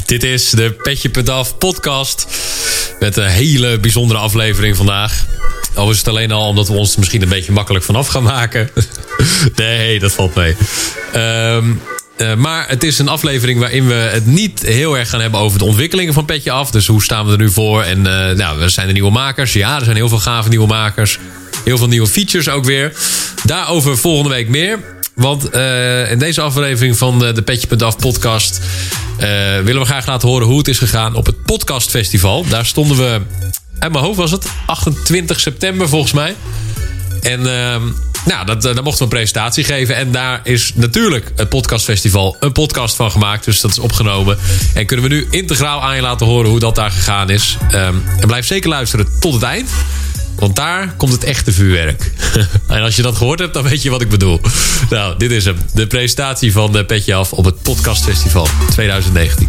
Dit is de Petje.af podcast. Met een hele bijzondere aflevering vandaag. Al is het alleen al omdat we ons misschien een beetje makkelijk vanaf gaan maken. nee, dat valt mee. Um, uh, maar het is een aflevering waarin we het niet heel erg gaan hebben over de ontwikkelingen van Petje Af. Dus hoe staan we er nu voor? En uh, nou, er zijn er nieuwe makers. Ja, er zijn heel veel gave nieuwe makers. Heel veel nieuwe features ook weer. Daarover volgende week meer. Want uh, in deze aflevering van de, de Petje.af podcast... willen we graag laten horen hoe het is gegaan op het podcastfestival. Daar stonden we, uit mijn hoofd was het, 28 september volgens mij. En ehm, nou, dat, daar mochten we een presentatie geven. En daar is natuurlijk het podcastfestival een podcast van gemaakt. Dus dat is opgenomen. En kunnen we nu integraal aan je laten horen hoe dat daar gegaan is. Um, en blijf zeker luisteren tot het eind. Want daar komt het echte vuurwerk. en als je dat gehoord hebt, dan weet je wat ik bedoel. Nou, dit is hem. De presentatie van de Petje Af op het Podcastfestival 2019.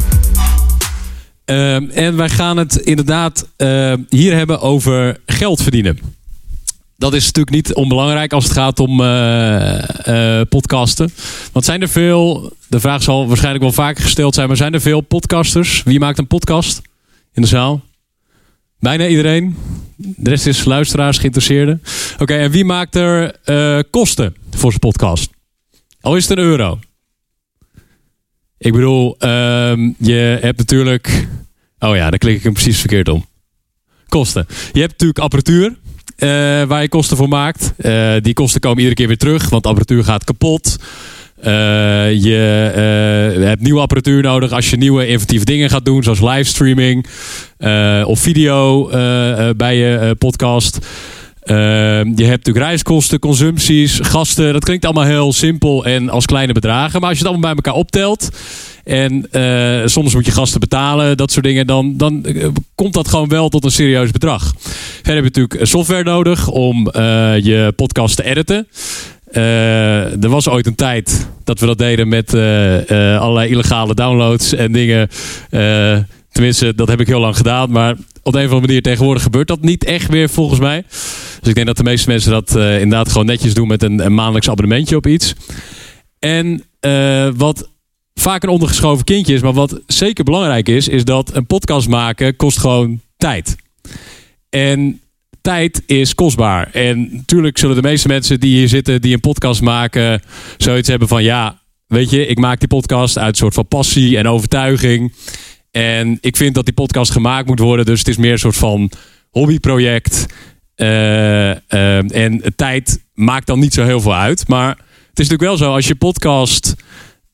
Uh, en wij gaan het inderdaad uh, hier hebben over geld verdienen dat is natuurlijk niet onbelangrijk als het gaat om uh, podcasten. Want zijn er veel, de vraag zal waarschijnlijk wel vaker gesteld zijn, maar zijn er veel podcasters? Wie maakt een podcast in de zaal? Bijna iedereen. De rest is luisteraars, geïnteresseerden. Oké, en wie maakt er uh, kosten voor zijn podcast? Al is het een euro. Ik bedoel, ehm, je hebt natuurlijk. Oh ja, dan klik ik hem precies verkeerd om. Kosten. Je hebt natuurlijk apparatuur. Uh, waar je kosten voor maakt. Uh, die kosten komen iedere keer weer terug, want apparatuur gaat kapot. Uh, je hebt nieuwe apparatuur nodig als je nieuwe inventieve dingen gaat doen, zoals livestreaming of video bij je podcast. je hebt natuurlijk reiskosten, consumpties, gasten. Dat klinkt allemaal heel simpel en als kleine bedragen. Maar als je het allemaal bij elkaar optelt en soms moet je gasten betalen, dat soort dingen. Dan, dan komt dat gewoon wel tot een serieus bedrag. Verder heb je natuurlijk software nodig om je podcast te editen. Er was ooit een tijd dat we dat deden met allerlei illegale downloads en dingen. tenminste, dat heb ik heel lang gedaan. Maar op een of andere manier tegenwoordig gebeurt dat niet echt meer volgens mij. Dus ik denk dat de meeste mensen dat inderdaad gewoon netjes doen met een, een maandelijks abonnementje op iets. En wat vaak een ondergeschoven kindje is. Maar wat zeker belangrijk is, is dat een podcast maken kost gewoon tijd. En tijd is kostbaar. En natuurlijk zullen de meeste mensen die hier zitten, die een podcast maken, zoiets hebben van ja, weet je, ik maak die podcast uit een soort van passie en overtuiging. En ik vind dat die podcast gemaakt moet worden. Dus het is meer een soort van hobbyproject. Uh, uh, en tijd maakt dan niet zo heel veel uit. Maar het is natuurlijk wel zo, als je podcast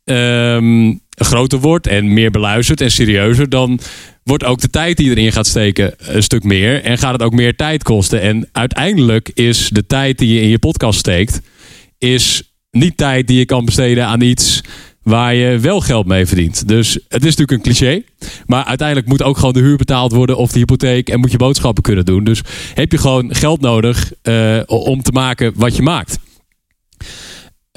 um, groter wordt en meer beluisterd en serieuzer, dan wordt ook de tijd die erin gaat steken een stuk meer. En gaat het ook meer tijd kosten. En uiteindelijk is de tijd die je in je podcast steekt, is niet tijd die je kan besteden aan iets waar je wel geld mee verdient. Dus het is natuurlijk een cliché. Maar uiteindelijk moet ook gewoon de huur betaald worden of de hypotheek en moet je boodschappen kunnen doen. Dus heb je gewoon geld nodig uh, om te maken wat je maakt.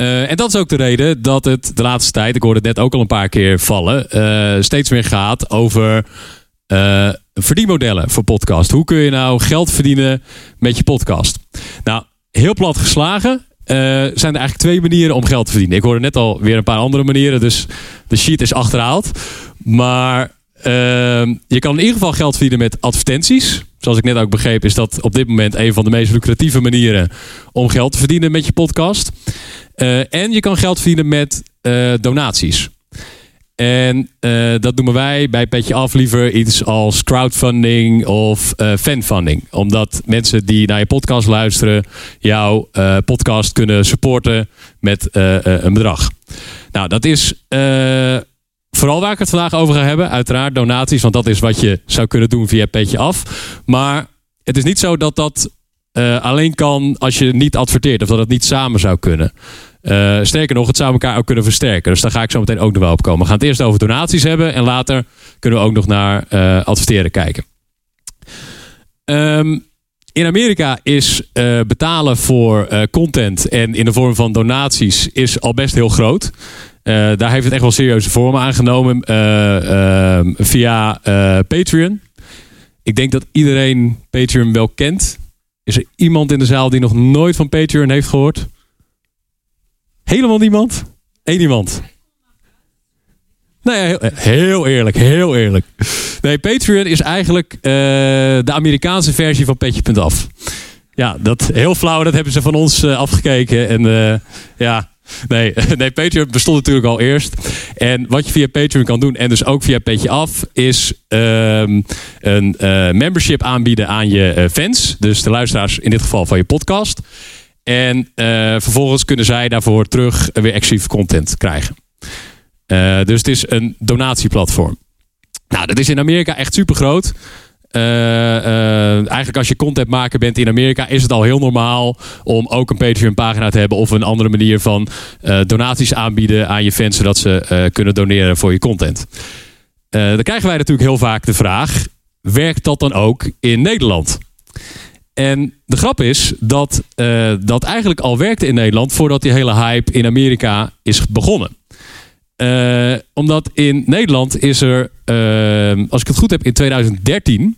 Uh, en dat is ook de reden dat het de laatste tijd, ik hoorde het net ook al een paar keer vallen, uh, steeds meer gaat over uh, verdienmodellen voor podcast. Hoe kun je nou geld verdienen met je podcast? Nou, heel plat geslagen zijn er eigenlijk twee manieren om geld te verdienen. Ik hoorde net al weer een paar andere manieren, dus de sheet is achterhaald. Maar je kan in ieder geval geld verdienen met advertenties. Zoals ik net ook begreep, is dat op dit moment een van de meest lucratieve manieren om geld te verdienen met je podcast. Uh, en je kan geld verdienen met uh, donaties. En uh, dat noemen wij bij Petje Af liever iets als crowdfunding of fanfunding. Omdat mensen die naar je podcast luisteren, jouw podcast kunnen supporten met een bedrag. Nou, dat is vooral waar ik het vandaag over ga hebben. Uiteraard donaties, want dat is wat je zou kunnen doen via Petje Af. Maar het is niet zo dat dat alleen kan als je niet adverteert. Of dat het niet samen zou kunnen. Uh, sterker nog, het zou elkaar ook kunnen versterken. Dus daar ga ik zo meteen ook nog wel op komen. We gaan het eerst over donaties hebben. En later kunnen we ook nog naar uh, adverteren kijken. Um, in Amerika is betalen voor content en in de vorm van donaties is al best heel groot. Daar heeft het echt wel serieuze vormen aangenomen ehm, via Patreon. Ik denk dat iedereen Patreon wel kent. Is er iemand in de zaal die nog nooit van Patreon heeft gehoord? Helemaal niemand? Eén iemand. Nee, heel, heel eerlijk, heel eerlijk. Nee, Patreon is eigenlijk eh, de Amerikaanse versie van Petje.af. Ja, dat heel flauw, dat hebben ze van ons eh, afgekeken. En eh, ja, nee, nee, Patreon bestond natuurlijk al eerst. En wat je via Patreon kan doen, en dus ook via Petje Af, is ehm, een eh, membership aanbieden aan je eh, fans. Dus de luisteraars in dit geval van je podcast. En eh, vervolgens kunnen zij daarvoor terug weer exclusieve content krijgen. Dus het is een donatieplatform. Nou, dat is in Amerika echt super groot. Eigenlijk als je contentmaker bent in Amerika is het al heel normaal om ook een Patreon pagina te hebben of een andere manier van eh, donaties aanbieden aan je fans zodat ze eh, kunnen doneren voor je content. Eh, dan krijgen wij natuurlijk heel vaak de vraag: werkt dat dan ook in Nederland? En de grap is dat eh, dat eigenlijk al werkte in Nederland voordat die hele hype in Amerika is begonnen. Eh, omdat in Nederland is er, eh, als ik het goed heb, in 2013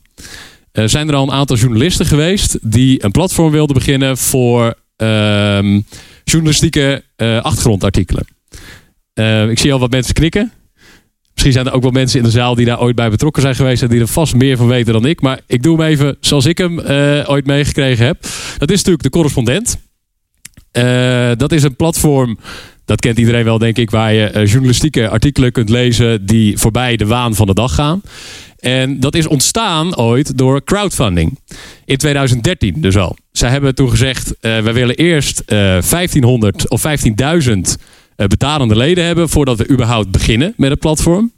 eh, zijn er al een aantal journalisten geweest die een platform wilden beginnen voor ehm, journalistieke eh, achtergrondartikelen. Eh, ik zie al wat mensen knikken. Misschien zijn er ook wel mensen in de zaal die daar ooit bij betrokken zijn geweest en die er vast meer van weten dan ik. Maar ik doe hem even zoals ik hem eh, ooit meegekregen heb. Dat is natuurlijk de correspondent. Dat is een platform, dat kent iedereen wel denk ik, waar je journalistieke artikelen kunt lezen die voorbij de waan van de dag gaan. En dat is ontstaan ooit door crowdfunding. In 2013 dus al. Zij hebben toen gezegd, eh wij willen eerst eh 1500 of 15.000 eh, betalende leden hebben voordat we überhaupt beginnen met het platform.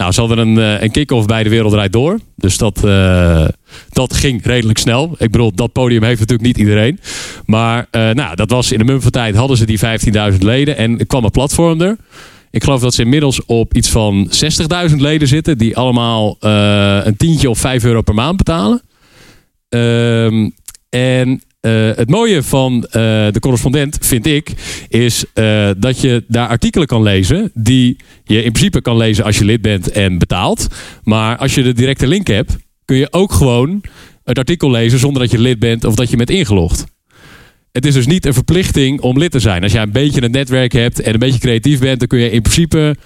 Nou, ze hadden een, eh, een kick-off bij de Wereld Draait Door. Dus dat, eh, dat ging redelijk snel. Ik bedoel, dat podium heeft natuurlijk niet iedereen. Maar eh, nou, dat was in de mum van tijd hadden ze die 15.000 leden. En kwam een platform er. Ik geloof dat ze inmiddels op iets van 60.000 leden zitten. Die allemaal eh, een tientje of 5 euro per maand betalen. Ehm, en eh, het mooie van eh, de correspondent, vind ik, is dat je daar artikelen kan lezen die je in principe kan lezen als je lid bent en betaalt. Maar als je de directe link hebt, kun je ook gewoon het artikel lezen zonder dat je lid bent of dat je bent ingelogd. Het is dus niet een verplichting om lid te zijn. Als jij een beetje een netwerk hebt en een beetje creatief bent, dan kun je in principe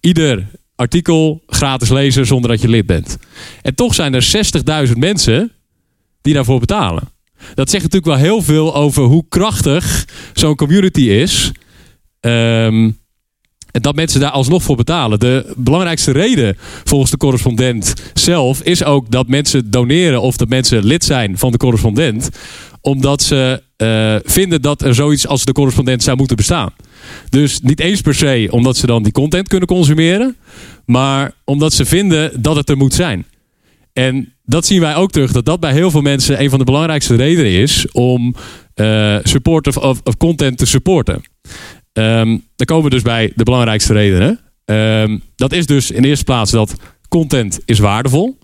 ieder artikel gratis lezen zonder dat je lid bent. En toch zijn er 60.000 mensen die daarvoor betalen. Dat zegt natuurlijk wel heel veel over hoe krachtig zo'n community is. Ehm, dat mensen daar alsnog voor betalen. De belangrijkste reden volgens de correspondent zelf is ook dat mensen doneren of dat mensen lid zijn van de correspondent. Omdat ze eh, vinden dat er zoiets als de correspondent zou moeten bestaan. Dus niet eens per se omdat ze dan die content kunnen consumeren. Maar omdat ze vinden dat het er moet zijn. En dat zien wij ook terug, dat dat bij heel veel mensen een van de belangrijkste redenen is om supportive of, of content te supporten. Ehm, dan komen we dus bij de belangrijkste redenen. Ehm, dat is dus in de eerste plaats dat content is waardevol.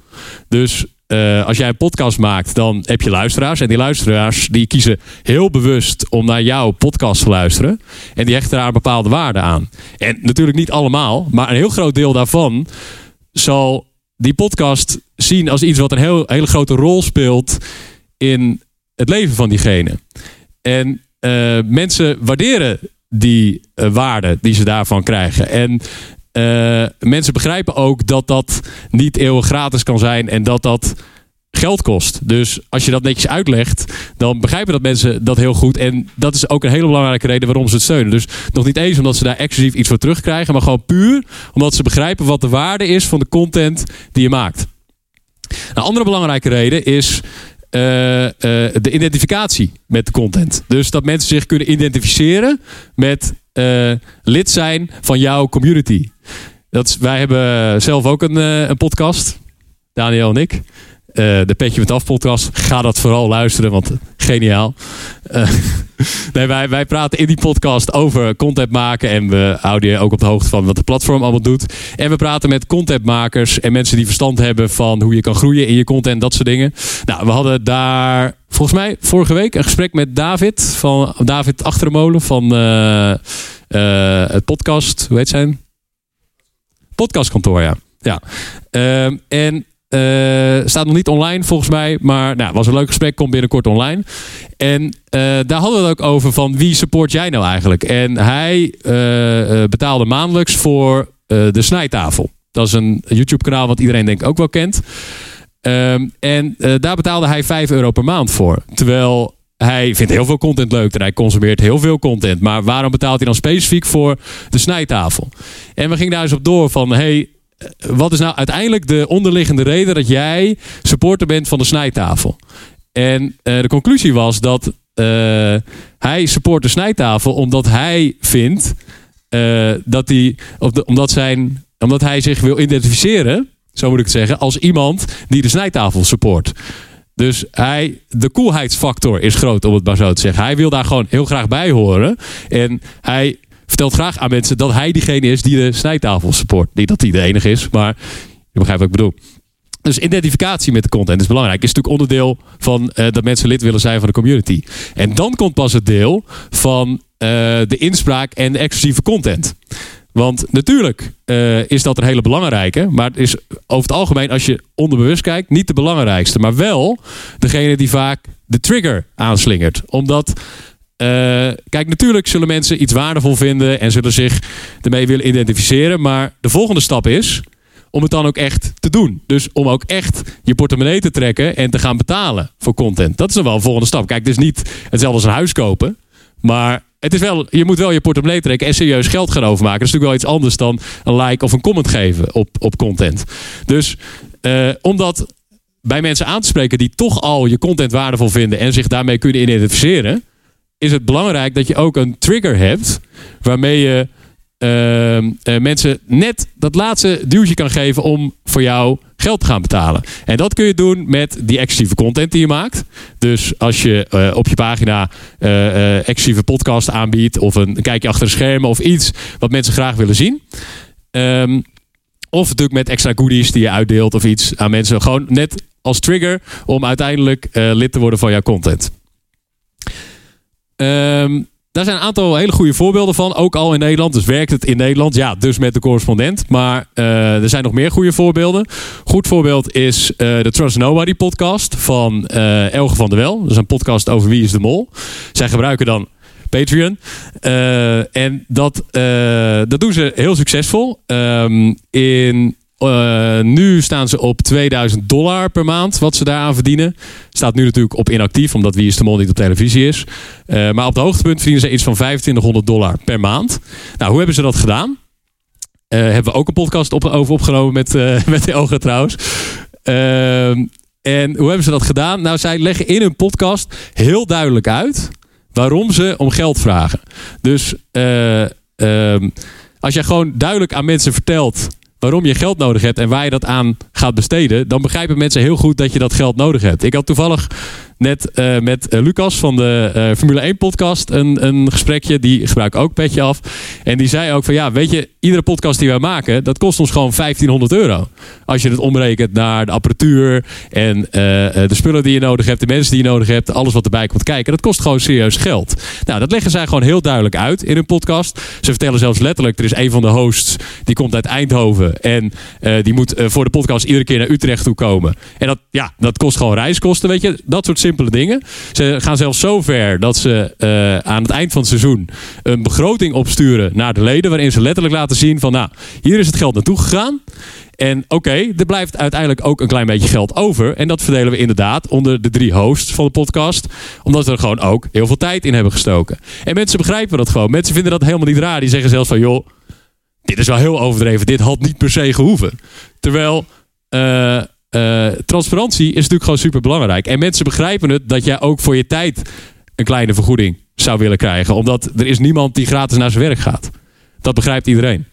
Dus eh, als jij een podcast maakt, dan heb je luisteraars. En die luisteraars die kiezen heel bewust om naar jouw podcast te luisteren. En die hechten daar bepaalde waarde aan. En natuurlijk niet allemaal, maar een heel groot deel daarvan zal die podcast zien als iets wat een heel, hele grote rol speelt in het leven van diegene. En eh, mensen waarderen die eh, waarde die ze daarvan krijgen. En eh, mensen begrijpen ook dat dat niet eeuwig gratis kan zijn en dat dat geld kost. Dus als je dat netjes uitlegt, dan begrijpen dat mensen dat heel goed. En dat is ook een hele belangrijke reden waarom ze het steunen. Dus nog niet eens omdat ze daar exclusief iets voor terugkrijgen, maar gewoon puur omdat ze begrijpen wat de waarde is van de content die je maakt. Een andere belangrijke reden is eh, eh, de identificatie met de content. Dus dat mensen zich kunnen identificeren met eh, lid zijn van jouw community. Dat is- wij hebben zelf ook een, een podcast, Daniel en ik. Eh, de Petje met Af podcast. Ga dat vooral luisteren, want geniaal. Eh, nee, wij, wij praten in die podcast over content maken. En we houden je ook op de hoogte van wat de platform allemaal doet. En we praten met contentmakers en mensen die verstand hebben van hoe je kan groeien in je content, dat soort dingen. Nou, we hadden daar volgens mij vorige week een gesprek met David van David Achtermolen van eh, het podcast. Hoe heet zijn? Podcastkantoor, ja. ja. Ehm, en eh, staat nog niet online volgens mij. Maar nou, was een leuk gesprek. Komt binnenkort online. En eh, daar hadden we het ook over van wie support jij nou eigenlijk? En hij eh, betaalde maandelijks voor de Snijtafel. Dat is een YouTube-kanaal wat iedereen denk ik ook wel kent. Ehm, en daar betaalde hij 5 euro per maand voor. Terwijl hij vindt heel veel content leuk en hij consumeert heel veel content. Maar waarom betaalt hij dan specifiek voor de snijtafel? En we gingen daar eens op door van... Hey, wat is nou uiteindelijk de onderliggende reden dat jij supporter bent van de snijtafel? En de conclusie was dat hij support de snijtafel omdat hij vindt uh, dat hij, omdat, zijn, omdat hij zich wil identificeren, zo moet ik het zeggen, als iemand die de snijtafel support. Dus hij, de koelheidsfactor is groot, om het maar zo te zeggen. Hij wil daar gewoon heel graag bij horen. En hij vertelt graag aan mensen dat hij diegene is die de snijtafel support. Niet dat hij de enige is, maar je begrijpt wat ik bedoel. Dus identificatie met de content is belangrijk. Is natuurlijk onderdeel van uh, dat mensen lid willen zijn van de community. En dan komt pas het deel van uh, de inspraak en de exclusieve content. Want natuurlijk uh, is dat een hele belangrijke. Maar het is over het algemeen, als je onderbewust kijkt, niet de belangrijkste. Maar wel degene die vaak de trigger aanslingert. Omdat. Uh, kijk, natuurlijk zullen mensen iets waardevol vinden en zullen zich ermee willen identificeren. Maar de volgende stap is om het dan ook echt te doen. Dus om ook echt je portemonnee te trekken en te gaan betalen voor content. Dat is dan wel een volgende stap. Kijk, het is niet hetzelfde als een huis kopen. Maar het is wel, je moet wel je portemonnee trekken en serieus geld gaan overmaken. Dat is natuurlijk wel iets anders dan een like of een comment geven op, op content. Dus uh, om dat bij mensen aan te spreken die toch al je content waardevol vinden en zich daarmee kunnen identificeren, is het belangrijk dat je ook een trigger hebt waarmee je uh, mensen net dat laatste duwtje kan geven om voor jou geld te gaan betalen. En dat kun je doen met die exclusieve content die je maakt. Dus als je uh, op je pagina uh, exclusieve podcast aanbiedt of een, een, kijkje achter de schermen of iets wat mensen graag willen zien. Um, of natuurlijk met extra goodies die je uitdeelt of iets aan mensen. Gewoon net als trigger om uiteindelijk lid te worden van jouw content. Um, daar zijn een aantal hele goede voorbeelden van. Ook al in Nederland. Dus werkt het in Nederland? Ja, dus met de correspondent. Maar uh, er zijn nog meer goede voorbeelden. Goed voorbeeld is uh, de Trust Nobody podcast van uh, Elge van der Wel. Dat is een podcast over Wie is de Mol. Zij gebruiken dan Patreon. En dat, dat doen ze heel succesvol. Um, in uh, nu staan ze op 2000 dollar per maand, wat ze daaraan verdienen. Staat nu natuurlijk op inactief, omdat Wie is de Mol niet op televisie is. Uh, maar op het hoogtepunt verdienen ze iets van 2500 dollar per maand. Nou, hoe hebben ze dat gedaan? Uh, hebben we ook een podcast over opgenomen met, met de ogen trouwens. En hoe hebben ze dat gedaan? Nou, zij leggen in hun podcast heel duidelijk uit waarom ze om geld vragen. Dus ehm, als jij gewoon duidelijk aan mensen vertelt waarom je geld nodig hebt en waar je dat aan gaat besteden, dan begrijpen mensen heel goed dat je dat geld nodig hebt. Ik had toevallig net uh, met uh, Lucas van de uh, Formule 1 podcast een, een gesprekje. Die gebruik ook Petje af. En die zei ook van ja, weet je, iedere podcast die wij maken, dat kost ons gewoon 1500 euro. Als je het omrekent naar de apparatuur en de spullen die je nodig hebt, de mensen die je nodig hebt, alles wat erbij komt kijken. Dat kost gewoon serieus geld. Nou, dat leggen zij gewoon heel duidelijk uit in hun podcast. Ze vertellen zelfs letterlijk, er is een van de hosts, die komt uit Eindhoven. En die moet voor de podcast iedere keer naar Utrecht toe komen. En dat, ja, dat kost gewoon reiskosten, weet je. Dat soort simpele dingen. Ze gaan zelfs zo ver dat ze uh, aan het eind van het seizoen een begroting opsturen naar de leden. Waarin ze letterlijk laten zien van nou, hier is het geld naartoe gegaan. En oké, er blijft uiteindelijk ook een klein beetje geld over. En dat verdelen we inderdaad onder de drie hosts van de podcast. Omdat we er gewoon ook heel veel tijd in hebben gestoken. En mensen begrijpen dat gewoon. Mensen vinden dat helemaal niet raar. Die zeggen zelfs van joh, dit is wel heel overdreven. Dit had niet per se gehoeven. Terwijl... Uh, uh, transparantie is natuurlijk gewoon super belangrijk. En mensen begrijpen het dat jij ook voor je tijd een kleine vergoeding zou willen krijgen. Omdat er is niemand die gratis naar zijn werk gaat. Dat begrijpt iedereen.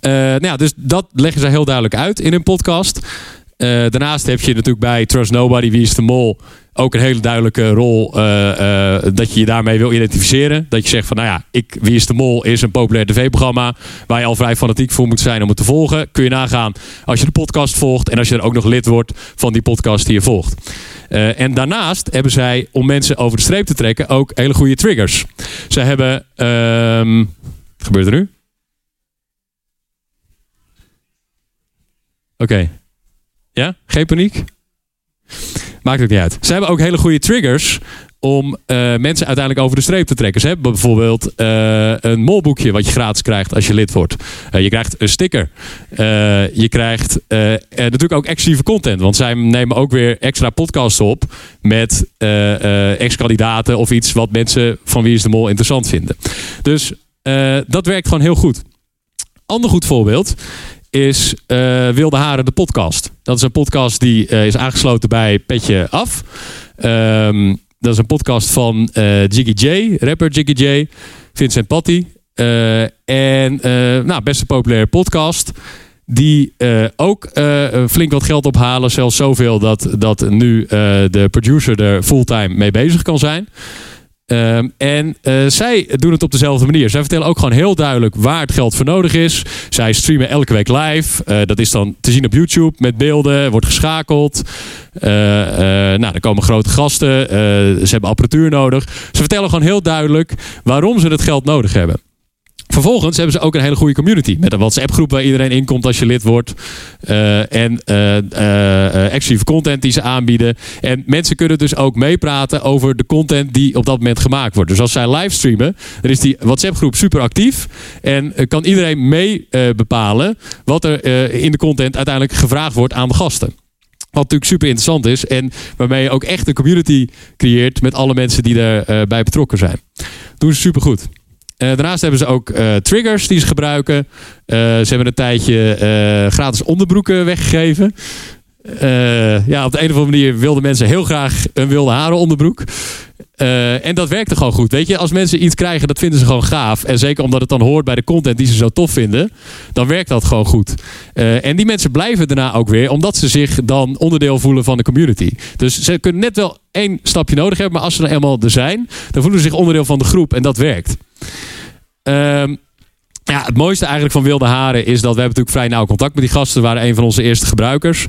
Uh, nou ja, dus dat leggen ze heel duidelijk uit in hun podcast. Uh, daarnaast heb je natuurlijk bij Trust Nobody, Wie is de Mol ook een hele duidelijke rol uh, uh, dat je je daarmee wil identificeren. Dat je zegt van, nou ja, ik, Wie is de Mol is een populair tv-programma waar je al vrij fanatiek voor moet zijn om het te volgen. Kun je nagaan als je de podcast volgt en als je er ook nog lid wordt van die podcast die je volgt. Uh, en daarnaast hebben zij, om mensen over de streep te trekken, ook hele goede triggers. Ze hebben, wat gebeurt er nu? Oké. Ja, geen paniek? Maakt ook niet uit. Ze hebben ook hele goede triggers om eh, mensen uiteindelijk over de streep te trekken. Ze hebben bijvoorbeeld eh, een molboekje wat je gratis krijgt als je lid wordt. Eh, je krijgt een sticker. Je krijgt natuurlijk ook exclusieve content. Want zij nemen ook weer extra podcasts op met ex-kandidaten of iets wat mensen van Wie is de Mol interessant vinden. Dus dat werkt gewoon heel goed. Ander goed voorbeeld is eh, Wilde Haren, de podcast. Dat is een podcast die eh, is aangesloten bij Petje Af. Ehm, dat is een podcast van eh, Jiggy J, rapper Jiggy J, Vincent Patty. En nou, best een populaire podcast. Die ook flink wat geld ophalen. Zelfs zoveel dat, dat nu de producer er fulltime mee bezig kan zijn. Ehm, en eh, zij doen het op dezelfde manier. Zij vertellen ook gewoon heel duidelijk waar het geld voor nodig is. Zij streamen elke week live. Eh, dat is dan te zien op YouTube met beelden. Wordt geschakeld. Eh, nou, er komen grote gasten. Ze hebben apparatuur nodig. Ze vertellen gewoon heel duidelijk waarom ze het geld nodig hebben. Vervolgens hebben ze ook een hele goede community. Met een WhatsApp-groep waar iedereen in komt als je lid wordt. Eh, en eh, exclusieve content die ze aanbieden. En mensen kunnen dus ook meepraten over de content die op dat moment gemaakt wordt. Dus als zij livestreamen, dan is die WhatsApp-groep super actief. En kan iedereen mee bepalen wat er in de content uiteindelijk gevraagd wordt aan de gasten. Wat natuurlijk super interessant is. En waarmee je ook echt een community creëert met alle mensen die erbij bij betrokken zijn. Doen ze super goed. Eh, daarnaast hebben ze ook eh, triggers die ze gebruiken. Eh, ze hebben een tijdje eh, gratis onderbroeken weggegeven. Eh, ja, op de een of andere manier wilden mensen heel graag een wilde haren onderbroek. Eh, en dat werkte gewoon goed. Weet je, als mensen iets krijgen, dat vinden ze gewoon gaaf. En zeker omdat het dan hoort bij de content die ze zo tof vinden, dan werkt dat gewoon goed. Eh, en die mensen blijven daarna ook weer, omdat ze zich dan onderdeel voelen van de community. Dus ze kunnen net wel één stapje nodig hebben, maar als ze dan eenmaal er zijn, dan voelen ze zich onderdeel van de groep en dat werkt. Ehm, ja, het mooiste eigenlijk van Wilde Haren is dat we hebben natuurlijk vrij nauw contact met die gasten. waren een van onze eerste gebruikers.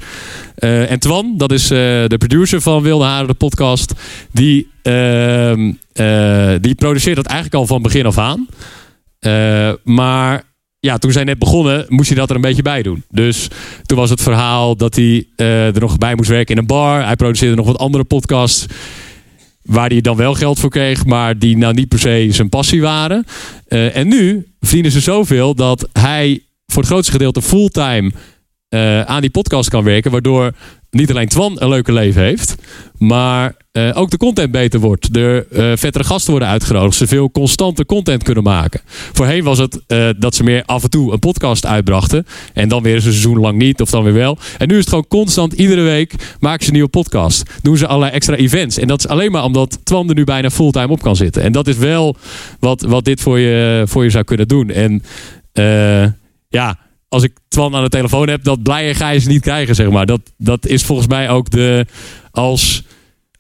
Eh, en Twan, dat is eh, de producer van Wilde Haren, de podcast. Die, ehm, eh, die produceert dat eigenlijk al van begin af aan. Maar ja, toen zij net begonnen, moest hij dat er een beetje bij doen. Dus toen was het verhaal dat hij er nog bij moest werken in een bar. Hij produceerde nog wat andere podcasts. Waar hij dan wel geld voor kreeg, maar die nou niet per se zijn passie waren. Eh, en nu verdienen ze zoveel dat hij voor het grootste gedeelte fulltime eh, aan die podcast kan werken. Waardoor niet alleen Twan een leuke leven heeft, maar eh, ook de content beter wordt. Er eh, vettere gasten worden uitgenodigd. Ze veel constante content kunnen maken. Voorheen was het eh, dat ze meer af en toe een podcast uitbrachten. En dan weer een seizoen lang niet, of dan weer wel. En nu is het gewoon constant, iedere week maken ze een nieuwe podcast. Doen ze allerlei extra events. En dat is alleen maar omdat Twan er nu bijna fulltime op kan zitten. En dat is wel wat, wat dit voor je, voor je zou kunnen doen. En ja, als ik Twan aan de telefoon heb, dat blijer ga je ze niet krijgen, zeg maar. Dat, dat is volgens mij ook de, als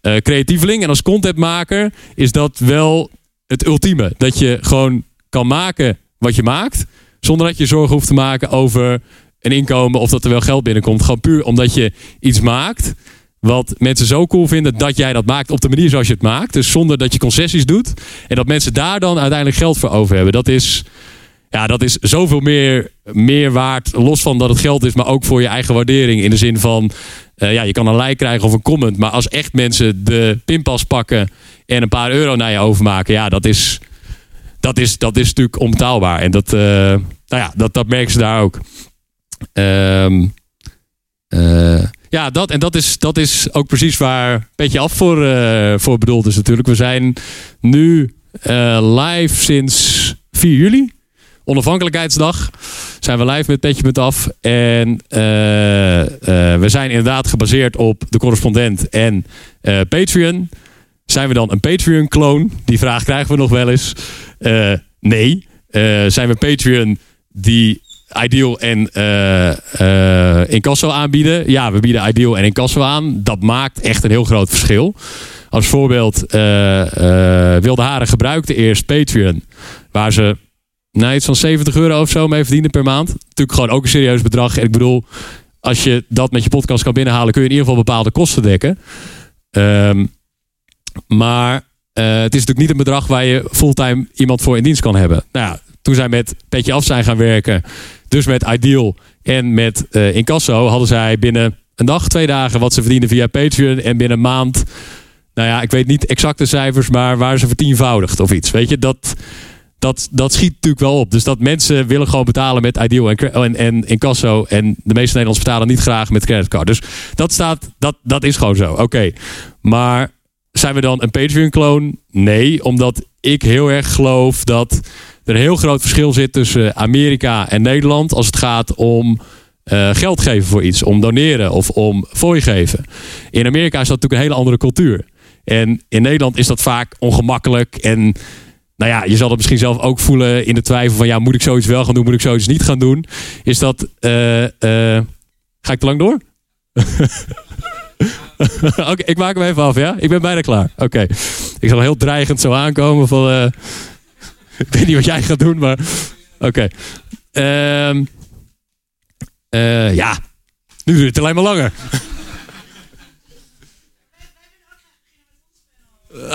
eh, creatieveling en als contentmaker, is dat wel het ultieme. Dat je gewoon kan maken wat je maakt, zonder dat je zorgen hoeft te maken over een inkomen of dat er wel geld binnenkomt. Gewoon puur omdat je iets maakt wat mensen zo cool vinden dat jij dat maakt op de manier zoals je het maakt. Dus zonder dat je concessies doet. En dat mensen daar dan uiteindelijk geld voor over hebben. Dat is, ja, dat is zoveel meer, meer waard. Los van dat het geld is, maar ook voor je eigen waardering. In de zin van, eh, ja, je kan een like krijgen of een comment. Maar als echt mensen de pinpas pakken en een paar euro naar je overmaken. Ja, dat is, dat is, dat is natuurlijk onbetaalbaar. En dat, eh, nou ja, dat, dat merken ze daar ook. Ehm eh, ja, dat, en dat is, dat is ook precies waar Petje Af voor, voor bedoeld is natuurlijk. We zijn nu live sinds 4 juli. Onafhankelijkheidsdag zijn we live met Petje Af. En eh, eh, we zijn inderdaad gebaseerd op de correspondent en eh, Patreon. Zijn we dan een Patreon-kloon? Die vraag krijgen we nog wel eens. Nee. Zijn we Patreon die Ideal en Incasso aanbieden? Ja, we bieden Ideal en Incasso aan. Dat maakt echt een heel groot verschil. Als voorbeeld, Wilde Haren gebruikte eerst Patreon. Waar ze nou, iets van 70 euro of zo mee verdienen per maand. Natuurlijk gewoon ook een serieus bedrag. En ik bedoel, als je dat met je podcast kan binnenhalen... kun je in ieder geval bepaalde kosten dekken. Ehm, maar eh, het is natuurlijk niet een bedrag waar je fulltime iemand voor in dienst kan hebben. Nou ja, toen zij met Petje Af zijn gaan werken, dus met Ideal en met eh Incasso, hadden zij binnen een dag, twee dagen wat ze verdienen via Patreon. En binnen een maand nou ja, ik weet niet exacte cijfers, maar waren ze vertienvoudigd of iets. Weet je, dat, dat, dat schiet natuurlijk wel op. Dus dat mensen willen gewoon betalen met Ideal en, en, en Incasso. En de meeste Nederlanders betalen niet graag met creditcard. Dus dat, staat, dat, dat is gewoon zo. Oké, maar zijn we dan een Patreon-kloon? Nee, omdat ik heel erg geloof dat er een heel groot verschil zit tussen Amerika en Nederland als het gaat om uh, geld geven voor iets, om doneren of om fooi geven. In Amerika is dat natuurlijk een hele andere cultuur. En in Nederland is dat vaak ongemakkelijk en nou ja, je zal het misschien zelf ook voelen in de twijfel van ja, moet ik zoiets wel gaan doen, moet ik zoiets niet gaan doen? Is dat, uh, uh, ga ik te lang door? Oké, ik maak hem even af, ja? Ik ben bijna klaar. Oké. Ik zal heel dreigend zo aankomen van... Uh, ik weet niet wat jij gaat doen, maar... Oké. Uh, ja. Nu duurt het alleen maar langer.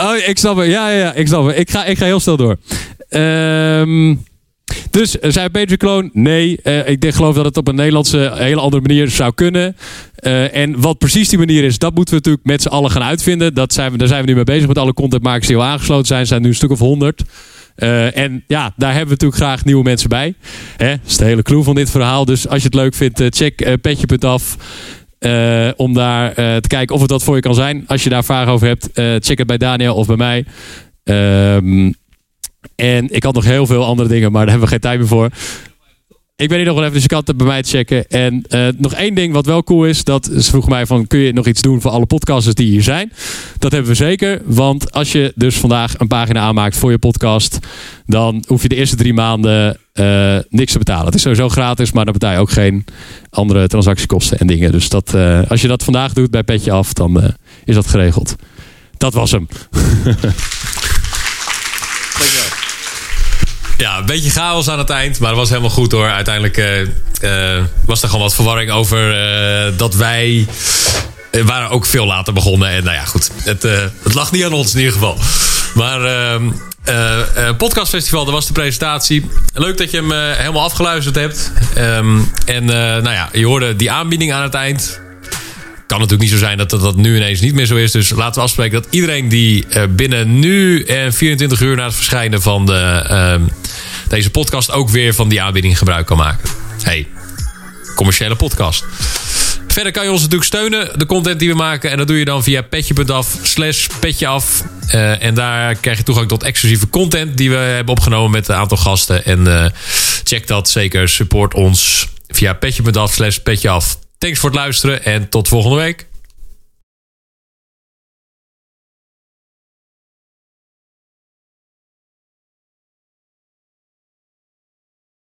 Oh, ik snap het. Ja, ja, ja, ik snap het. Ik ga, ik ga heel snel door. Um, dus zijn Patreon Clone? Nee. Uh, ik denk, geloof dat het op een Nederlandse hele andere manier zou kunnen. En wat precies die manier is, dat moeten we natuurlijk met z'n allen gaan uitvinden. Dat zijn we, daar zijn we nu mee bezig met alle contentmakers die al aangesloten zijn. Zijn nu een stuk of honderd. Uh, en ja, daar hebben we natuurlijk graag nieuwe mensen bij. Hè? Dat is de hele clue van dit verhaal. Dus als je het leuk vindt, check petje.af. Uh, om daar te kijken of het dat voor je kan zijn. Als je daar vragen over hebt, check het bij Daniel of bij mij. Ehm, en ik had nog heel veel andere dingen, maar daar hebben we geen tijd meer voor. Ik ben hier nog wel even, dus je kan bij mij checken. En uh, nog één ding wat wel cool is. Dat ze vroeg mij van, kun je nog iets doen voor alle podcasters die hier zijn? Dat hebben we zeker. Want als je dus vandaag een pagina aanmaakt voor je podcast... dan hoef je de eerste drie maanden uh, niks te betalen. Het is sowieso gratis, maar dan betaal je ook geen andere transactiekosten en dingen. Dus dat, uh, als je dat vandaag doet bij Petje Af, dan is dat geregeld. Dat was hem. Ja, een beetje chaos aan het eind, maar dat was helemaal goed hoor. Uiteindelijk uh, uh, was er gewoon wat verwarring over uh, dat wij. Waren ook veel later begonnen. En nou ja, goed. Het, het lag niet aan ons in ieder geval. Maar ehm, Podcastfestival, dat was de presentatie. Leuk dat je hem helemaal afgeluisterd hebt. Um, en nou ja, je hoorde die aanbieding aan het eind kan natuurlijk niet zo zijn dat, dat nu ineens niet meer zo is. Dus laten we afspreken dat iedereen die uh, binnen nu en 24 uur na het verschijnen van de, uh, deze podcast ook weer van die aanbieding gebruik kan maken. Hey, commerciële podcast. Verder kan je ons natuurlijk steunen, de content die we maken. En dat doe je dan via petje.af slash petjeaf. Uh, en daar krijg je toegang tot exclusieve content die we hebben opgenomen met een aantal gasten. En uh, check dat zeker. Support ons via petje.af slash petjeaf. Thanks voor het luisteren en tot volgende week.